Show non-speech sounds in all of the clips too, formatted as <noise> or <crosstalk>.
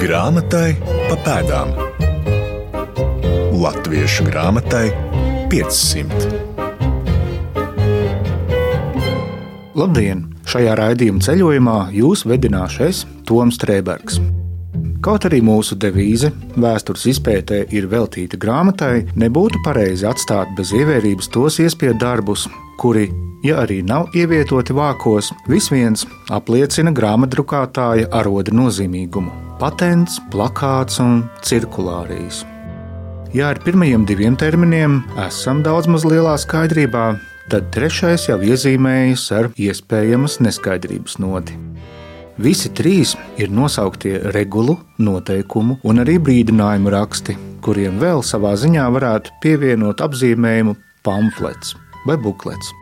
Grāmatai pa pēdām. Latviešu grāmatai 500. Labdien! Šajā raidījuma ceļojumā jūs vedināšu es, Toms Strēbergs. Kaut arī mūsu devīze vēstures izpētē ir veltīta grāmatai, nebūtu pareizi atstāt bez ievērības tos iespēju darbus, kuri, ja arī nav ievietoti vākos, visviens apliecina grāmatdrukātāja aroda nozīmīgumu - patents, plakāts un cirkulārijas. Ja ar pirmajiem diviem terminiem esam daudz maz lielā skaidrībā, tad trešais jau iezīmējas ar iespējamas neskaidrības nodi. Visi trīs ir nosauktie regulu, noteikumu un arī brīdinājumu raksti, kuriem vēl savā ziņā varētu pievienot apzīmējumu pamflets vai buklets.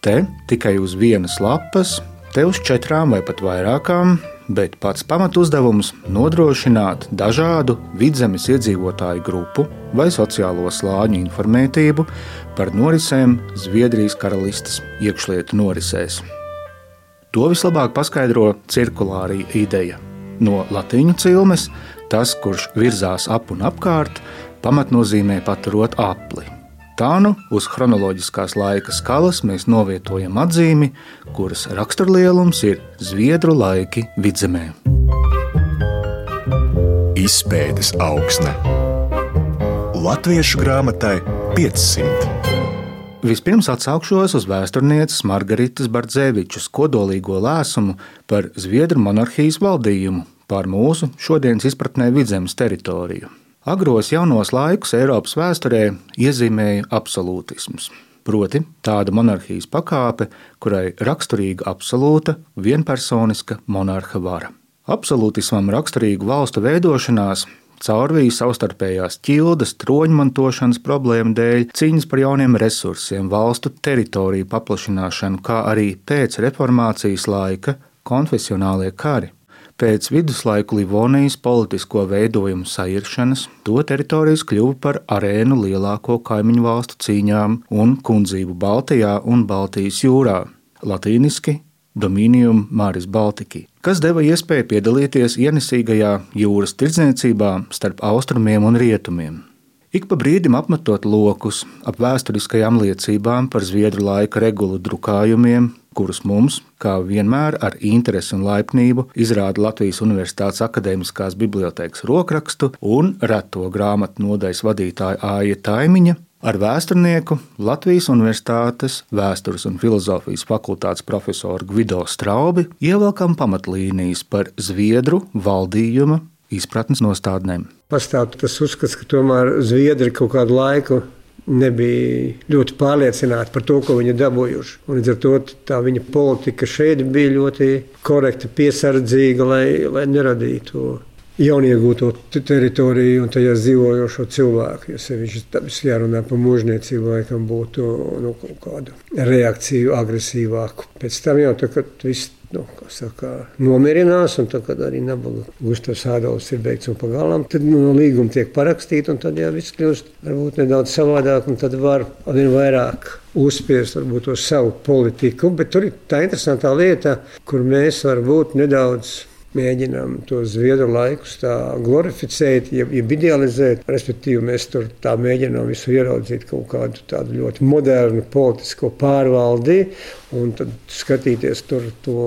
Te tikai uz vienas lapas, te uz četrām vai pat vairākām, bet pats pamatuzdevums - nodrošināt dažādu vidzemes iedzīvotāju grupu vai sociālo slāņu informētību par norisēm Zviedrijas karalistes iekšlietu norisēs. To vislabāk paskaidro cirkulārija ideja. No latīņu cilmes tas, kurš virzās ap un apkārt, pamatnozīmē paturot apli. Tā nu uz chronoloģiskās laika skalas mēs novietojam atzīmi, kuras raksturlielums ir Zviedru laiki vidzemē. Izpētes augsne Latviešu grāmatai 500. Vispirms atsaukšos uz vēsturnieces Margaritas Bardzevičas kodolīgo lēsumu par Zviedru monarhijas valdījumu pār mūsu šodienas izpratnē vidzemes teritoriju. Agros jaunos laikus Eiropas vēsturē iezīmēja absolūtisms, proti tāda monarhijas pakāpe, kurai raksturīga absolūta, vienpersoniska monarha vara. Absolūtismam raksturīgu valstu veidošanās caurvīja savstarpējās ķildes, troņmantošanas problēmu dēļ, cīņas par jauniem resursiem, valstu teritoriju paplašināšanu, kā arī pēc reformācijas laika konfesionālie kari. Pēc viduslaiku Livonijas politisko veidojumu sairšanas, to teritorijas kļuva par arēnu lielāko kaimiņu valstu cīņām un kundzību Baltijā un Baltijas jūrā. Latīniski Dominium Māris Baltiki, kas deva iespēju piedalīties ienesīgajā jūras tirdzniecībā starp austrumiem un rietumiem. Ik pa brīdim apmetot lokus ap vēsturiskajām liecībām par zviedru laika regulu drukājumiem, kurus mums, kā vienmēr ar interesi un laipnību, izrāda Latvijas Universitātes Akademiskās bibliotekas rokrakstu un reto grāmatu nodaļas vadītāja Āja Taimiņa, Ar vēsturnieku Latvijas Universitātes vēstures un filozofijas fakultātes profesoru Gvido Straubi ievelkam pamatlīnijas par Zviedru valdījuma izpratnes nostādnēm. Pastāv tas uzskats, ka tomēr Zviedri kaut kādu laiku nebija ļoti pārliecināti par to, ko viņi dabūjuši. Un līdz ar to viņa politika šeit bija ļoti korekta, piesardzīga, lai, lai neradītu jauniegūto teritoriju un tajā dzīvojošo cilvēku. Ja sevišķi jārunā par mūžniecību, laikam būtu nu, kaut kādu reakciju agresīvāku. Pēc tam jau tā, kad viss nu, saka, nomierinās, un tad, kad arī nabaga Gustavs Ādams ir beigts un pagalām, tad nu, no līguma tiek parakstīta, un tad jau viss kļūst varbūt nedaudz savādāk, un tad var vien vairāk uzspiest varbūt to savu politiku. Bet tur ir tā interesantā lieta, kur mēs varbūt nedaudz mēģinām to zviedru laikus glorificēt, jeb, jeb idealizēt. Respektīvi, mēs tur mēģinām visu ieraudzīt kaut kādu tādu ļoti modernu politisko pārvaldi un tad skatīties tur to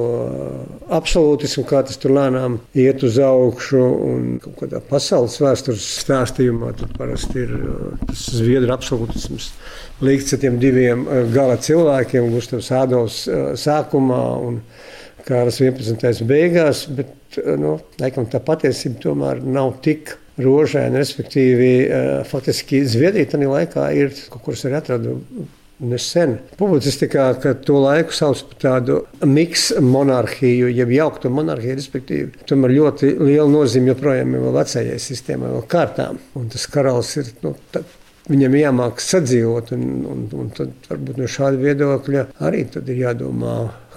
absolūtismu, kā tas tur lēnām iet uz augšu. Un kādā pasaules vēstures stāstījumā tur parasti ir uh, tas zviedru absolūtisms. Līdz tiem diviem uh, gala cilvēkiem, Gustavs Ādams uh, sākumā un Kāras 11. beigās, bet nu, laikam, tā patiesība tomēr nav tik rožaina. Respektīvi, eh, faktiski Zviedrija tajā laikā ir kaut kur atradu. Nesen. Publicistikā, to laiku sauc par tādu miksu monarhiju, jeb jauktu monarhiju, respektīvi. Tomēr ļoti liela nozīme joprojām ir vecajai sistēmai, vēl kārtām. Un tas karalis ir, nu, tā, viņam jāmāk sadzīvot, un, un, un tad varbūt no šāda viedokļa arī ir jādomā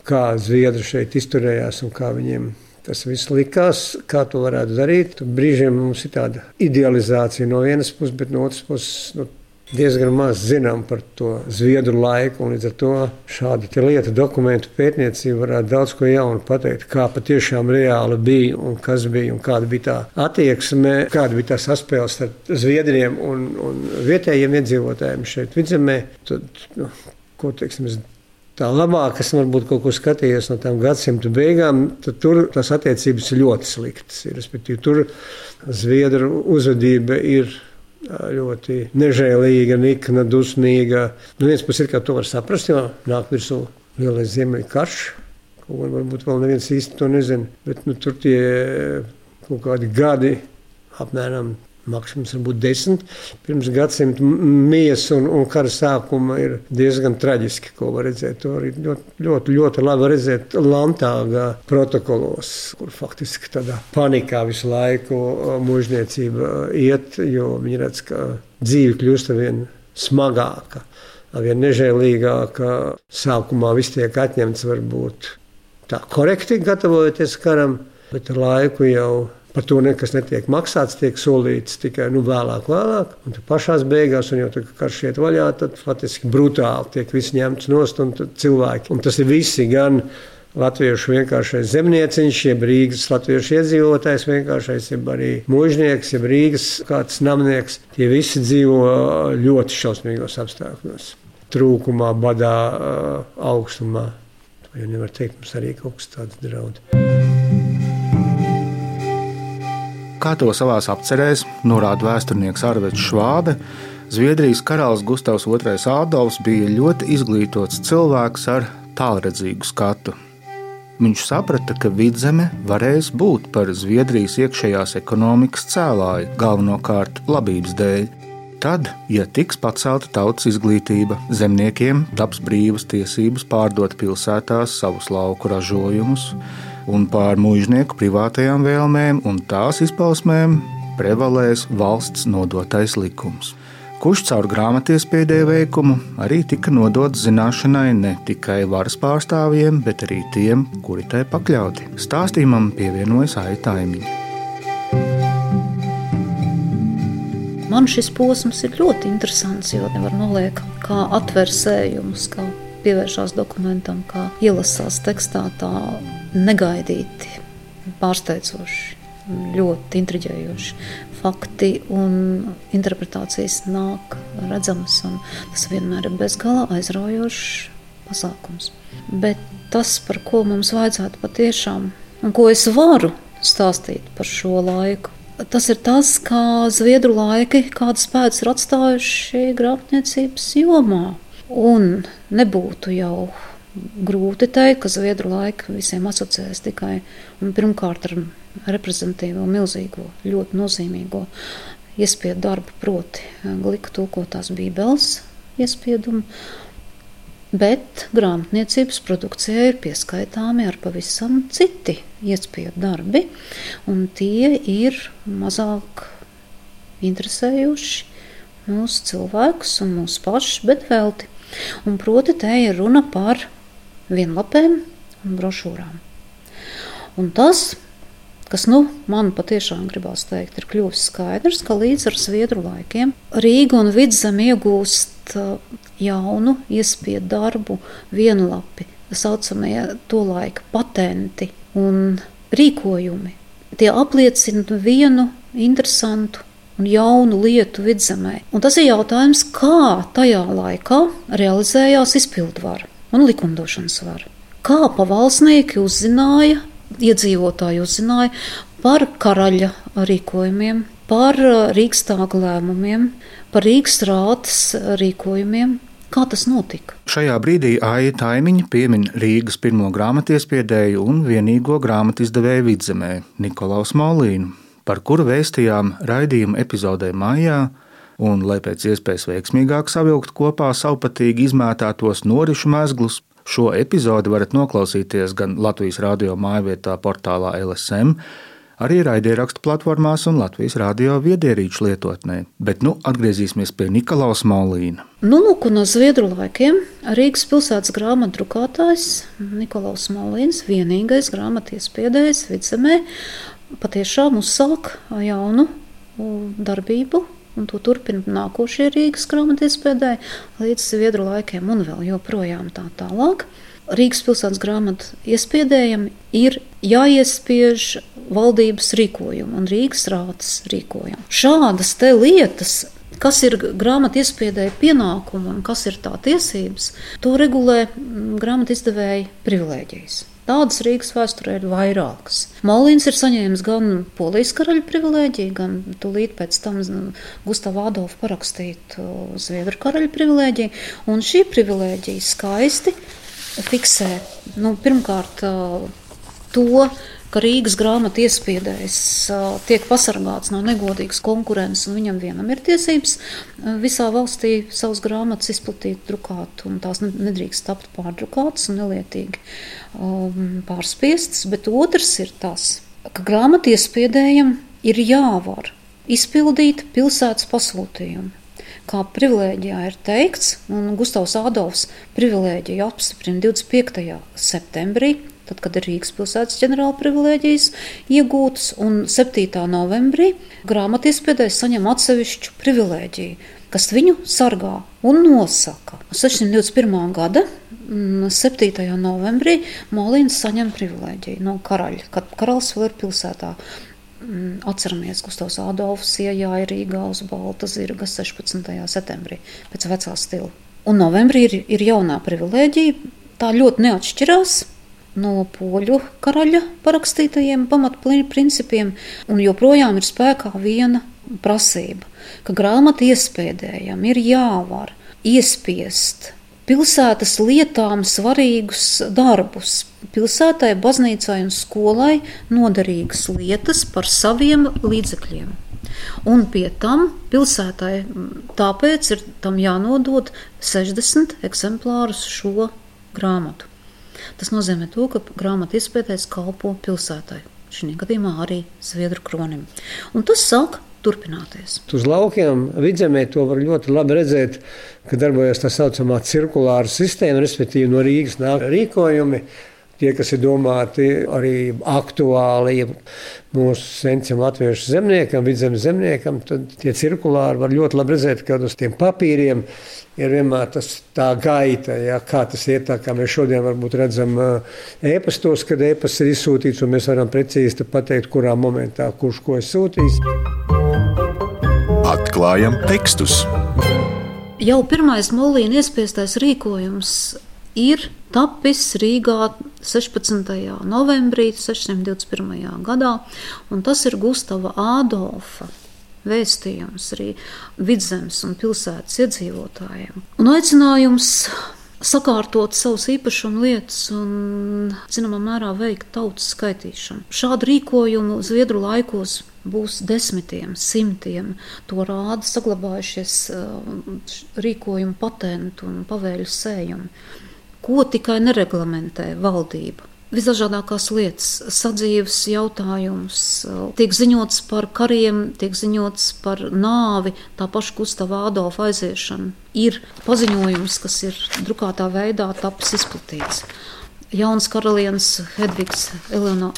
kā Zviedri šeit izturējās un kā viņiem tas viss likās, kā to varētu darīt. Brīžiem mums ir tāda idealizācija no vienas puses, bet no otras puses nu, diezgan maz zinām par to zviedru laiku. Līdz ar to šāda lieta, dokumentu pētniecība varētu daudz ko jaunu pateikt, kā patiešām reāli bija un kas bija un kāda bija tā attieksme, kāda bija tā saspēle starp zviedriem un, un vietējiem iedzīvotājiem šeit vidzemē. Tad, nu, ko teiksim, Tā labāk, es varbūt kaut ko skatījos no tām gadsimta beigām, tad tur tās attiecības ir ļoti sliktas. Respektīvi, tur Zviedru uzvedība ir ļoti nežēlīga, nikna, dusmīga. Nu, viens puses ir, kā to var saprast, jo nāk virsū lielais ziemeļu karš. Ko varbūt vēl neviens īsti to nezina. Bet nu, tur tie kaut kādi gadi, apmēram maksimums varbūt desmit pirms gadsimta mijas un, un kara sākuma ir diezgan traģiski, ko var redzēt. To arī ļoti, ļoti, ļoti labi redzēt Lantāga protokolos, kur faktiski tādā panikā visu laiku mužniecība iet, jo viņi redz, ka dzīve kļūst vien smagāka, vien nežēlīgāka. Sākumā viss tiek atņemts varbūt tā korekti gatavojoties karam, bet ar laiku jau Par to nekas netiek maksāts, tiek solīts tikai nu, vēlāk, vēlāk. Un tad pašās beigās, un jau tā kā karš iet vaļā, tad faktiski brutāli tiek viss ņemts nost un cilvēki. Un tas ir visi gan latviešu vienkāršais zemnieciņš, jeb Rīgas latviešu iedzīvotājs vienkāršais, jeb arī mūžnieks, jeb Rīgas kāds namnieks. Tie visi dzīvo ļoti šausmīgos apstākļos. Trūkumā, badā, augstumā. To jau nevar teikt, mums arī kaut kas tāds draudz. Kā to savā apcerēs norāda vēsturnieks Arvits Švābe, Zviedrijas karalis Gustavs II Ādolfs bija ļoti izglītots cilvēks ar tālredzīgu skatu. Viņš saprata, ka vidzeme varēs būt par Zviedrijas iekšējās ekonomikas cēlāju, galvenokārt labības dēļ. Tad, ja tiks pacelta tautas izglītība, zemniekiem taps brīvas tiesības pārdot pilsētās savus lauku ražojumus, un pār mūžnieku privātajām vēlmēm un tās izpausmēm prevalēs valsts nodotais likums. Kurš caur grāmatiespiedēju veikumu arī tika nodots zināšanai ne tikai varas pārstāvjiem, bet arī tiem, kuri tai pakļauti. Stāstījumam pievienojas Aitaimiņa. Man šis posms ir ļoti interesants, jo nevar noliekt kā atversējums, kā pievēršās dokumentam, kā ielasās tekstā, tā negaidīti, pārsteidzoši, ļoti intriģējoši fakti un interpretācijas nāk redzamas. Tas vienmēr ir bezgalā aizraujošs pasākums. Bet tas, par ko mums vajadzētu patiešām, un ko es varu stāstīt par šo laiku, tas ir tas, kā Zviedru laiki, kādas pēdas ir atstājuši grāmatniecības jomā. Un nebūtu jau grūti teikt, ka Zviedru laika visiem asociēs tikai un pirmkārt ar reprezentatīvo, milzīgo, ļoti nozīmīgo iespiedu darbu, proti, glika tulkotās Bībeles iespiedumu. Bet grāmatniecības produkcijai ir pieskaitāmi ar pavisam citi iespēju darbi, un tie ir mazāk interesējuši mūsu cilvēkus un mūsu pašus, bet velti. Un proti, te ir runa par vienlapēm un brošūrām. Un tas, kas nu, man patiešām gribās teikt, ir kļuvis skaidrs, ka līdz ar Zviedru laikiem Rīga un Vidzeme iegūst uh, jaunu iespēju darbu vienlapi, tā saucamie to laika patenti un rīkojumi. Tie apliecina vienu interesantu un jaunu lietu vidzemē. Un tas ir jautājums, kā tajā laikā realizējās izpildvara un likumdošanas varu. Kā pavalsnieki uzzināja, iedzīvotāji uzzināja par karaļa rīkojumiem, par uh, Rīgstāga lēmumiem, par Rīgas rātas rīkojumiem, Kā tas notika? Šajā brīdī Aija Taimiņa piemin Rīgas pirmo grāmatiespēdēju un vienīgo grāmatizdevēju vidzemē Nikolaus Molīnu, par kuru vēstījām raidījuma epizodē maijā un, lai pēc iespējas veiksmīgāk savilkt kopā savpatīgi izmētātos norišu mezglus, šo epizodi varat noklausīties gan Latvijas radio mājvietā, portālā LSM, arī raidierakstu platformās un Latvijas radio viedierīču lietotnē. Bet nu atgriezīsimies pie Nikolaus Maulīna. Nu, lūk, no Zviedru laikiem Rīgas pilsētas grāmatu drukātājs Nikolaus Maulīns, vienīgais grāmatiespēdējs vidzemē, patiešām uzsāk jaunu darbību un to turpina nākošie Rīgas grāmatiespēdēji līdz Zviedru laikiem un vēl joprojām tā tālāk. Rīgas pilsētas grāmatu iespiedējam ir jāiespiež valdības rīkojumu un Rīgas rātas rīkojumu. Šādas te lietas, kas ir grāmatu iespiedēja pienākumi un kas ir tā tiesības, to regulē grāmatu izdevēja privilēģijas. Tādas Rīgas vēsturē ir vairākas. Molīns ir saņēmis gan polijas karaļa privilēģiju, gan tūlīt pēc tam Gustavu Adolfu parakstītu Zviedru karaļa privilēģiju. Un šī privilēģija skaisti fiksē nu, pirmkārt to, ka Rīgas grāmatu iespiedējs tiek pasargāts no negodīgas konkurences, un viņam vienam ir tiesības visā valstī savas grāmatas izplatīt, drukāt, un tās nedrīkst tapt pārdrukātas un nelietīgi pārspiestas. Bet otrs ir tas, ka grāmatu iespiedējam ir jāvar izpildīt pilsētas pasūtījumu kā privilēģijā ir teikts, un Gustavs Ādovs privilēģiju apstiprina 25. septembrī tad, kad ir Rīgas pilsētas ģenerāla privilēģijas iegūtas, un 7. novembrī grāmatiespēdējs saņem atsevišķu privilēģiju, kas viņu sargā un nosaka. 621. gada 7. Mm, novembrī Molīns saņem privilēģiju no karaļa, kad karalis vēl ir pilsētā. Mm, atceramies, Gustavs Adolfs iejāja Rīgā uz Balta zirga 16. septembrī pēc vecā stila. Un novembrī ir, ir jaunā privilēģija, tā ļoti neatšķirās no poļu karaļa parakstītajiem pamatprincipiem, un joprojām ir spēkā viena prasība, ka grāmatu iespējām ir jāvar iespiest pilsētas lietām svarīgus darbus, pilsētai, baznīcai un skolai noderīgas lietas par saviem līdzekļiem. Un pie tam pilsētai tāpēc ir tam jānodod 60 eksemplārus šo grāmatu. Tas nozīmē to, ka grāmatu izpētējs kalpo pilsētai. Šī gadījumā arī Zviedru kronim. Un tas sāk turpināties. Uz laukiem vidzemē to var ļoti labi redzēt, ka darbojas tā saucamā cirkulāra sistēma, respektīvi no Rīgas nāk rīkojumi. Tie, kas ir domāti arī aktuāli mūsu senčam, latviešu zemniekam, vidzemes zemniekam, tad tie cirkulāri var ļoti labi redzēt, ka uz tiem papīriem ir vienmēr tas tā gaita, ja, kā tas ir. Tā kā mēs šodien varbūt redzam ēpastos, kad ēpasts ir izsūtīts, un mēs varam precīzi pateikt, kurā momentā kurš ko ir sūtījis. Atklājam tekstus. Jau pirmais molīna iespiestais rīkojums ir tapis Rīgā 16. novembrī 621. gadā, un tas ir Gustava Ādolfa vēstījums arī vidzemes un pilsētas iedzīvotājiem. Un aicinājums sakārtot savus īpašumu lietas un, zināmā mērā, veikt tautas skaitīšanu. Šādu rīkojumu Zviedru laikos būs desmitiem, simtiem. To rāda saglabājušies uh, rīkojumu patentu un pavēļu sējumi, ko tikai nereglamentē valdība visdažādākās lietas, sadzīves jautājumus, tiek ziņots par kariem, tiek ziņots par nāvi, tā paša Gustava Ādolfa aiziešana. Ir paziņojums, kas ir drukātā veidā tapis izplatīts. Jauns karalienes Hedvigs, Elena,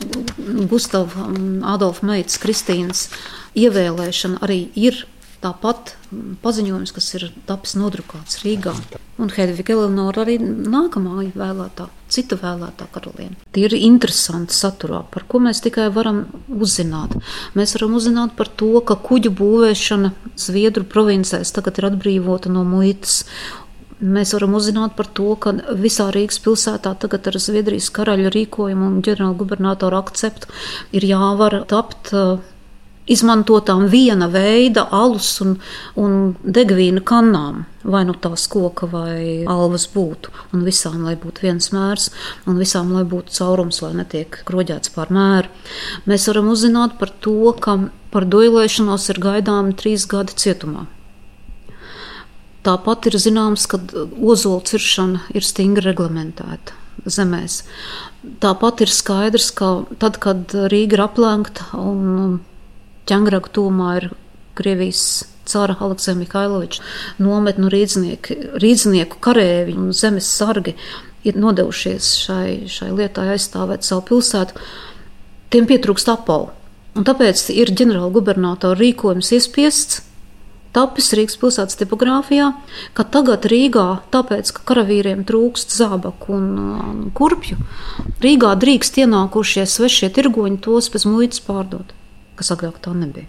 Gustavs, Adolfa meitas Kristīnas ievēlēšana arī ir Tāpat paziņojums, kas ir tapis nodrukāts Rīgā. Un Hedvika Eleonora arī nākamā vēlētā, cita vēlētā karaliene. Tie ir interesanti saturā, par ko mēs tikai varam uzzināt. Mēs varam uzzināt par to, ka kuģu būvēšana Zviedru provincēs tagad ir atbrīvota no muitas. Mēs varam uzzināt par to, ka visā Rīgas pilsētā tagad ar Zviedrijas karaļa rīkojumu un ģenerāla gubernatora akceptu ir jāvar tapt uh, izmantotām viena veida alus un, un degvīna kanām, vai nu tās koka vai alvas būtu, un visām, lai būtu viens mērs, un visām, lai būtu caurums, lai netiek groģēts pār mēru. Mēs varam uzzināt par to, ka par duelēšanos ir gaidāmi trīs gadi cietumā. Tāpat ir zināms, ka ozola ciršana ir stingri reglamentēta zemēs. Tāpat ir skaidrs, ka tad, kad Rīga ir aplenkta un ķēngraga tūmā ir Krievijas cara Aleksēna Mihailoviča nometnu rīdznieki, rīdznieku karēvi un zemes sargi ir nodevušies šai, šai lietai aizstāvēt savu pilsētu, tiem pietrūkst apavu. Un tāpēc ir ģenerāla gubernatora rīkojums iespiests tapis Rīgas pilsētas tipogrāfijā, ka tagad Rīgā, tāpēc, ka karavīriem trūkst zābaku un um, kurpju, Rīgā drīkst ienākušie svešie tirgoņi tos bez muitas pārdot, kas agrāk tā nebija.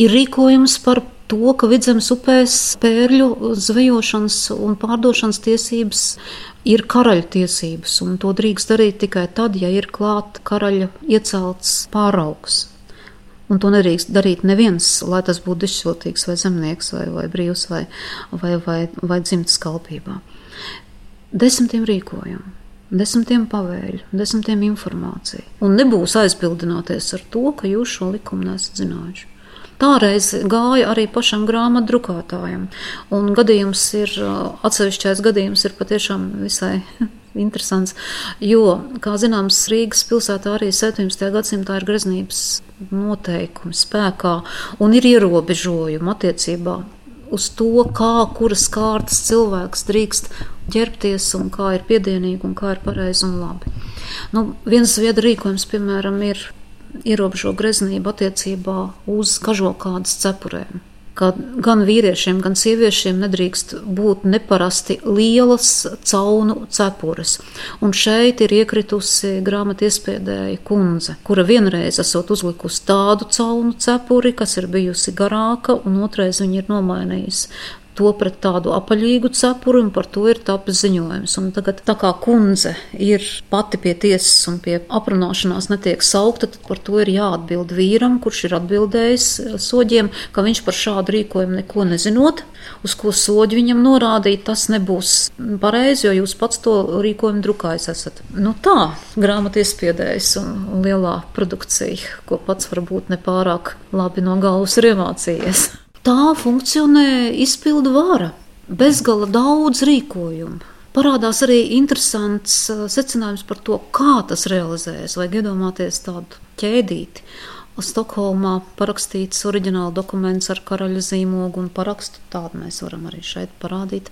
Ir rīkojums par to, ka vidzemes upēs pērļu zvejošanas un pārdošanas tiesības ir karaļa tiesības, un to drīkst darīt tikai tad, ja ir klāta karaļa iecelts pāraugs. Un to nedrīkst darīt neviens, lai tas būtu izšķiltīgs, vai zemnieks, vai, vai brīvs, vai, vai, vai, vai dzimtas kalpībā. Desmitiem rīkojumu, desmitiem pavēļu, desmitiem informāciju. Un nebūs aizbildināties ar to, ka jūs šo likumu nesat zinājuši. Tāreiz gāja arī pašam grāmatdrukātājam. Un gadījums ir, atsevišķais gadījums ir patiešām visai <laughs> interesants, jo, kā zināms, Rīgas pilsētā arī 17. gadsimtā ir greznības noteikumi spēkā un ir ierobežojumi attiecībā uz to, kā kuras kārtas cilvēks drīkst ģērbties un kā ir piedienīgi un kā ir pareizi un labi. Nu, viens zviedru rīkojums, piemēram, ir ierobežo greznību attiecībā uz kažokādas cepurēm ka gan vīriešiem, gan sieviešiem nedrīkst būt neparasti lielas caunu cepures. Un šeit ir iekritusi grāmatu iespiedēja kundze, kura vienreiz esot uzlikusi tādu caunu cepuri, kas ir bijusi garāka, un otrais viņa ir nomainījusi to pret tādu apaļīgu cepuri, un par to ir tapis ziņojums. Un tagad, tā kā kundze ir pati pie tiesas un pie aprunāšanās netiek saukta, tad par to ir jāatbild vīram, kurš ir atbildējis eh, soģiem, ka viņš par šādu rīkojumu neko nezinot, uz ko soģi viņam norādīt, tas nebūs pareizi, jo jūs pats to rīkojumu drukājis esat. Nu tā, grāmatu iespiedējis un, un lielā produkcija, ko pats varbūt nepārāk labi no galvas ir iemācījies tā funkcionē izpildu vara. Bezgala daudz rīkojumu. Parādās arī interesants uh, secinājums par to, kā tas realizējas. Vajag iedomāties tādu ķēdīti. Stokholmā parakstīts oriģināla dokuments ar karaļa zīmogu un parakstu. Tādu mēs varam arī šeit parādīt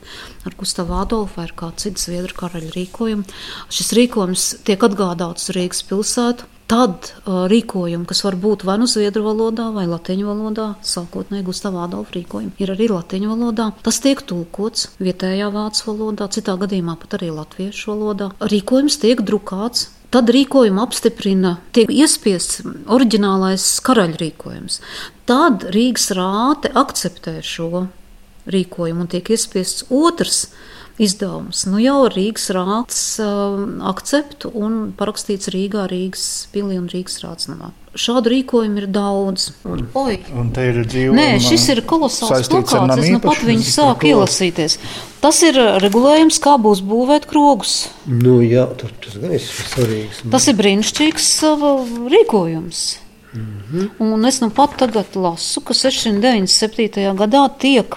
ar Gustavu Adolfu vai kādu citu zviedru karaļa rīkojumu. Šis rīkojums tiek atgādāts Rīgas pilsētu Tad uh, rīkojumi, kas var būt vai nu zviedru valodā, vai latviešu valodā, sākotnēji Gustavā Adolfa rīkojumi, ir arī latviešu valodā. Tas tiek tulkots vietējā vācu valodā, citā gadījumā pat arī latviešu valodā. Rīkojums tiek drukāts. Tad rīkojumu apstiprina, tiek iespiests oriģinālais karaļrīkojums. Tad Rīgas rāte akceptē šo rīkojumu un tiek iespiests otrs izdevums. Nu, jau Rīgas rāts uh, akceptu un parakstīts Rīgā, Rīgas pilī un Rīgas rātsnamā. Šādu rīkojumu ir daudz. Un, Oi. un te ir dzīvo. Nē, šis ir kolosāls plakāts. Es nu pat viņu sāku ielasīties. Tas ir regulējums, kā būs būvēt krogus. Nu, jā, tur tas gan ir svarīgs. Tas ir brīnišķīgs rīkojums. Mm -hmm. Un es nu pat tagad lasu, ka 697. gadā tiek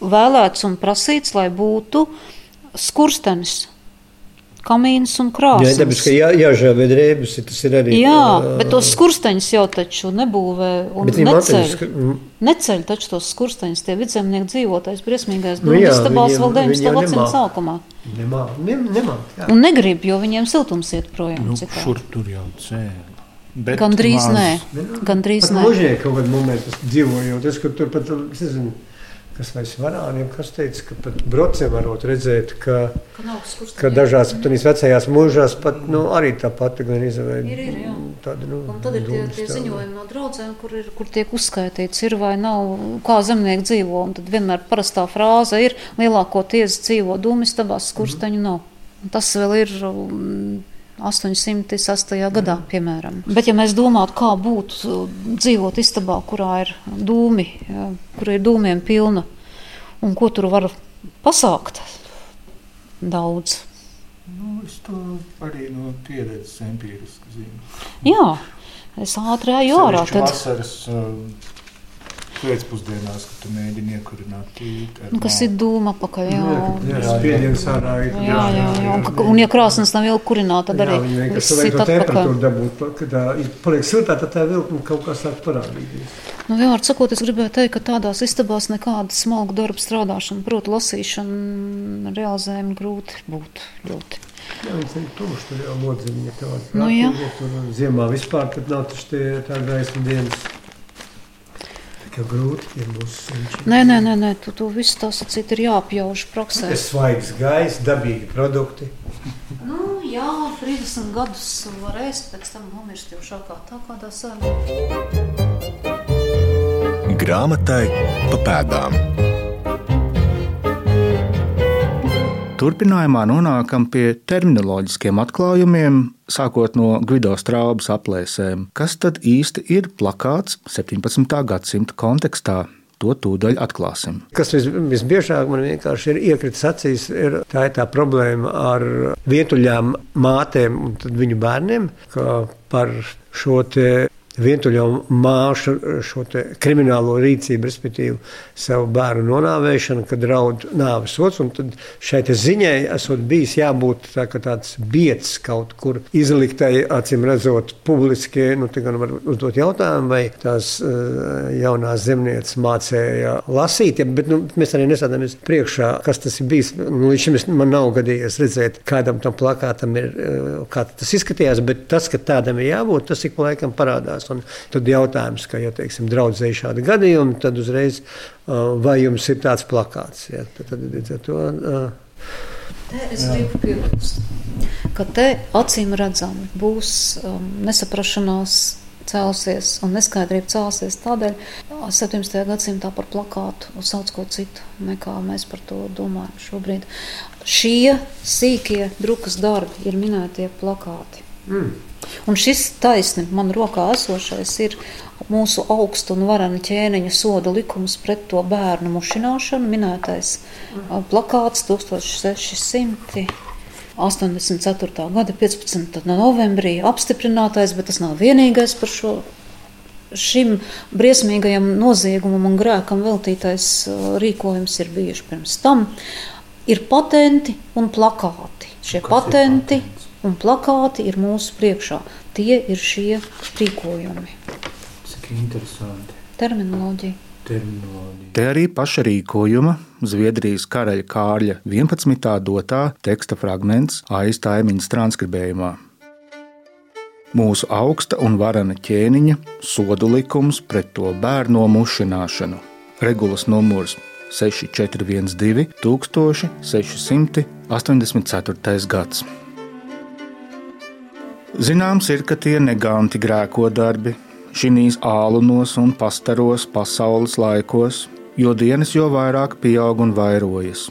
vēlēts un prasīts, lai būtu uh, skurstenis. Kamīns un krāsas. Jā, tāpēc, ka jā, jāžāvē drēbes, tas ir arī. Jā, bet tos skursteņus jau taču nebūvē un neceļ. Sk... Neceļ taču tos skursteņus, tie vidzemnieku dzīvotais briesmīgais nu, jā, istabās vēl 19. gadsimta sākumā. Nemā, ne, nemā, jā. Un negrib, jo viņiem siltums iet projām. Nu, šur tur jau cēl. Bet Gan drīz nē, gan drīz nē. Mūžīgi kaut kādā momentā dzīvojot, es, kur tur pat, es nezinu, kas vai svarāniem, kas teica, ka pat brocē varot redzēt, ka, ka, ka dažās tādās vecajās mūžās pat nu, arī tā pati gan izvēle. Ir, ir, jā. Tāda, nu, un tad ir tie, tie ziņojumi no draudzēm, kur, ir, kur tiek uzskaitīts, ir vai nav, kā zemnieki dzīvo. Un tad vienmēr parastā frāze ir lielākoties dzīvo dūmistabās, skursteņu mm. nav. Un tas vēl ir. Um, 808. gadā, piemēram. Bet, ja mēs domātu, kā būtu dzīvot istabā, kurā ir dūmi, kur ir dūmiem pilna, un ko tur var pasākt, daudz. Nu, es to arī no pieredzes empiriski zinu. Jā, es ātri eju ārā. Tad... Vasaras, uh, pēcpusdienās, kad tu mēģini iekurināt tīti. Nu, kas ir dūma pakaļ, jā. Jā, jā, spiediens ārā ir. Jā, jā, jā. Un, un ja krāsnes nav vēl kurināta, tad arī jā, viss ir atpakaļ. temperatūru dabūt, kad paliek siltā, tad tā vilkuma kaut kā sāk parādīties. Nu, vienmēr sakot, es gribēju teikt, ka tādās istabās nekāda smalka darba strādāšana, proti lasīšana, realizējumi grūti būtu ļoti. Jā, viņš ir tumšs, tur jau lodziņa tāda. Nu, jā. Tur ziemā vispār, kad nav taču tie tā gaisma dienas. Ka grūti ir mūsu senči. Nē, nē, nē, nē tu, tu viss tā sacīt ir jāapjauž praksē. Tas svaigs gaiss, dabīgi produkti. <laughs> Nu, jā, 30 gadus var ēst, pēc tam nomirst jau šākā tā kādā sēnē. Grāmatai pa pēdām. Turpinājumā nonākam pie terminoloģiskiem atklājumiem, sākot no Gvido Straubas aplēsēm. Kas tad īsti ir plakāts 17. gadsimta kontekstā? To tūdaļ atklāsim. Kas vis, visbiežāk man vienkārši ir iekritis acīs, ir tā, ir tā problēma ar vientuļām mātēm un viņu bērniem, ka par šo vientuļo māšu šo kriminālo rīcību, respektīvi savu bērnu nonāvēšanu, kad draud nāves sots. Tad šai ziņai esot bijis jābūt tā, tāds biets kaut kur izliktai, acīm redzot, publiski. Nu, gan var uzdot jautājumu, vai tās uh, jaunās zemnieces mācīja lasīt, ja, bet nu, mēs arī nesādāmies priekšā, kas tas ir bijis. Nu, līdz šim man nav gadījies redzēt, kādam tam plakātam ir, uh, kā tas izskatījās, bet tas, ka tādam ir jābūt, tas ik pa laikam parādās Un tad jautājums, ka, ja teiksim, draudzēji šādi gadījumi, tad uzreiz uh, vai jums ir tāds plakāts? Ja? Tad, tad, to, uh, es gribu piebilst, ka te acīm redzami būs um, nesaprašanās celsies un neskaidrība celsies. Tādēļ 17. gadsimtā par plakātu sauc ko citu, nekā mēs par to domājam šobrīd. Šie sīkie drukas darbi ir minētie plakāti. Mm. Un šis taisni man rokā esošais ir mūsu augstu un varenu ķēniņa soda likums pret to bērnu mušināšanu, minētais mm. plakāts 1600. 84. gada 15. novembrī apstiprinātais, bet tas nav vienīgais par šo šim briesmīgajam noziegumam un grēkam veltītais rīkojums ir bijuši pirms tam. Ir patenti un plakāti. Šie Kas patenti un plakāti ir mūsu priekšā. Tie ir šie rīkojumi. Cik interesanti. Terminoloģija. Terminoloģija. Te arī paša rīkojuma Zviedrijas karaļa Kārļa 11. dotā teksta fragments aiztaimiņas transkribējumā. Mūsu augsta un varana ķēniņa sodu likums pret to bērnu mušināšanu. Regulas numurs 6412 1684. gads. Zināms ir, ka tie neganti grēkodarbi šīs ālunos un pastaros pasaules laikos, jo dienas jo vairāk pieaug un vairojas.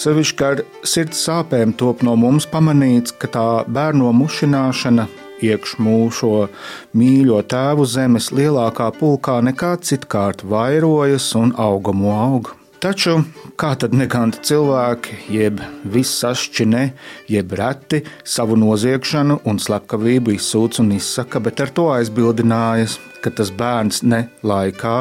Sevišķi ar sirds sāpēm top no mums pamanīts, ka tā bērnu mušināšana iekš mūžo mīļo tēvu zemes lielākā pulkā nekā citkārt vairojas un augamo aug. Taču kā tad neganti cilvēki, jeb vissašķine, jeb reti savu noziegšanu un slepkavību izsūdz un izsaka, bet ar to aizbildinājas, ka tas bērns ne laikā,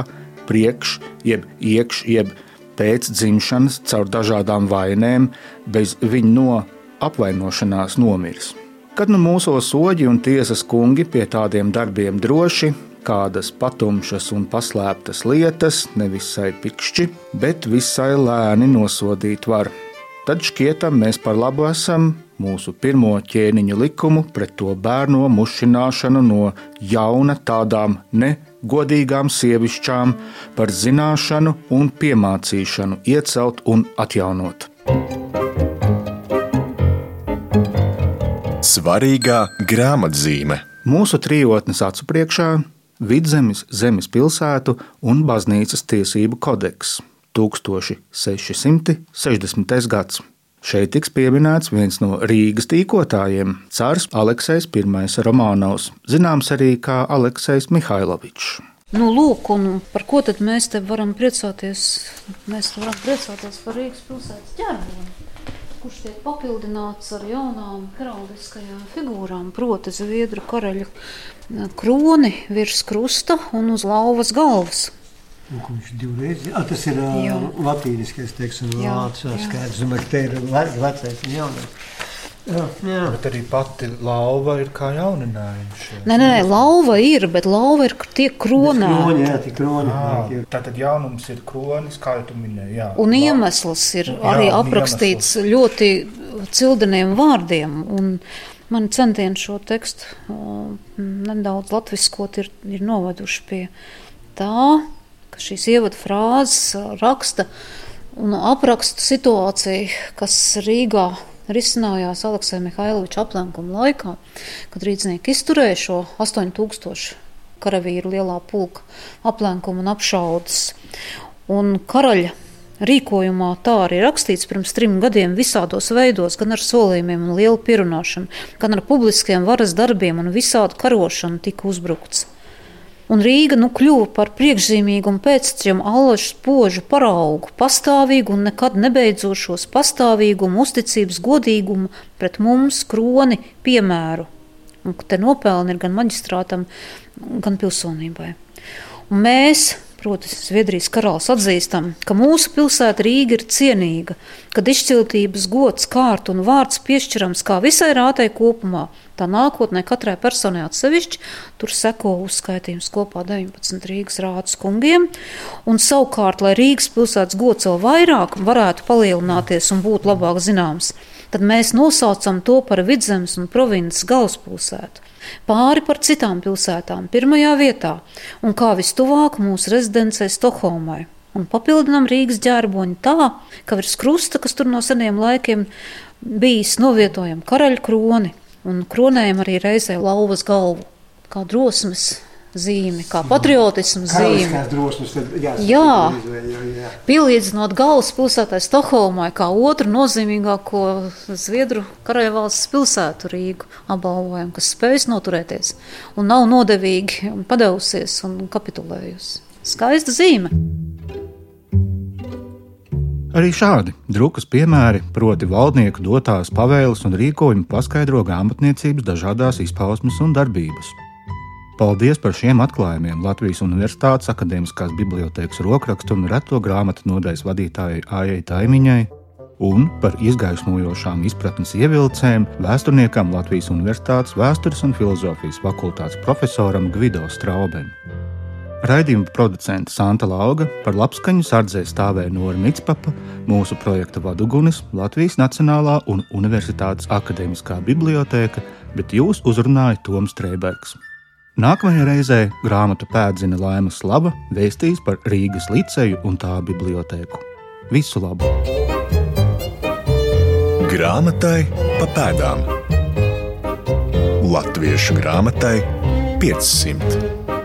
priekš, jeb iekš, jeb pēc dzimšanas caur dažādām vainēm, bez viņa no apvainošanās nomirs. Kad nu mūsos soļi un tiesas kungi pie tādiem darbiem droši, kādas patumšas un paslēptas lietas, nevisai pikšķi, bet visai lēni nosodīt var. Tad šķietam mēs par labu esam mūsu pirmo ķēniņu likumu pret to bērnu mušināšanu no jauna tādām negodīgām sievišķām par zināšanu un piemācīšanu iecelt un atjaunot. Svarīgā grāmatzīme. Mūsu trijotnes acu priekšā Vidzemes zemes pilsētu un baznīcas tiesību kodeks 1660. gads. Šeit tiks pieminēts viens no Rīgas tīkotājiem, Cārs Aleksis I. Romanovs, zināms arī kā Aleksis Mihailovičs. Nu, lūk, un par ko tad mēs te varam priecāties? Mēs varam priecāties par Rīgas pilsētas ģerboni kurš tiek papildināts ar jaunām heraldiskajām figūrām, proti, zviedru karaļa kroni virs krusta un uz lauvas galvas. Nu, viņš divreiz ir. Tas ir Jā. latīniskais, teiksim, vārds skaidrs. Domāju, ka te ir vecais un jaunais. Jā, jā. Bet arī pati lauva ir kā jauninājums. Nē, nē, nē, lauva ir, bet lauva ir tiek kronēta. Kroni, jā, tie kroni. À, tātad jaunums ir kronis, kā tu minēji. Jā. Un iemesls ir jā, arī aprakstīts iemesls. ļoti cildeniem vārdiem. Un mani centieni šo tekstu uh, nedaudz latviskot ir, ir noveduši pie tā, ka šīs ievadu frāzes raksta un apraksta situāciju, kas Rīgā risinājās Aleksēja Mihailoviča aplenkuma laikā, kad rīznieki izturēja šo 8000 karavīru lielā pulka aplenkumu un apšaudas. Un karaļa rīkojumā tā arī rakstīts pirms trim gadiem visādos veidos, gan ar solījumiem un lielu pierunāšanu, gan ar publiskiem varas darbiem un visādu karošanu tika uzbrukts un Rīga nu kļuva par priekšzīmīgu un pēctečiem allažu spožu paraugu, pastāvīgu un nekad nebeidzošos pastāvīgumu, uzticības, godīgumu pret mums, kroni, piemēru. Un te nopelni ir gan maģistrātam, gan pilsonībai. Un mēs, proti, Zviedrijas karalis atzīstam, ka mūsu pilsēta Rīga ir cienīga, kad izciltības gods, kārta un vārds piešķirams kā visai rātai kopumā. Tā nākotnē katrai personai atsevišķi, tur seko uzskaitījums kopā 19 Rīgas rātas kungiem, un savukārt, lai Rīgas pilsētas gods vēl vairāk varētu palielināties un būt labāk zināms, tad mēs nosaucam to par vidzemes un provinces galvaspilsētu. Pāri par citām pilsētām, pirmajā vietā, un kā vistuvāk mūsu rezidencē Stokholmai. Un papildinām Rīgas ģērboņu tā, ka virs krusta, kas tur no seniem laikiem bijis, novietojam karaļa kroni un kronējam arī reizē lauvas galvu, kā drosmes zīme, kā patriotismu zīme. Drosmes, jā, jā. jā. pielīdzinot galvaspilsētai Stokholmai kā otru nozīmīgāko Zviedru karaļvalsts pilsētu Rīgu apbalvojumu, kas spējas noturēties un nav nodevīgi un padevusies un kapitulējusi. Skaista zīme! Arī šādi drukas piemēri, proti, valdnieku dotās pavēles un rīkojumi, paskaidro grāmatniecības dažādās izpausmes un darbības. Paldies par šiem atklājumiem Latvijas Universitātes Akademiskās bibliotekas rokrakstu un reto grāmatu nodaļas vadītājai Ājai Taimiņai un par izgaismojošām izpratnes ievilcēm vēsturniekam Latvijas Universitātes vēstures un filozofijas fakultātes profesoram Gvido Straubem. Raidījuma producente Santa Lauga par labskaņu sardzē stāvēja Nora Mitspapa, mūsu projekta vadugunis Latvijas Nacionālā un Universitātes Akademiskā biblioteka, bet jūs uzrunāja Toms Streibergs. Nākamajā reizē grāmatu pēdzina Laima Slava vēstīs par Rīgas liceju un tā bibliotēku. Visu labu! Grāmatai pa pēdām Latviešu grāmatai 500.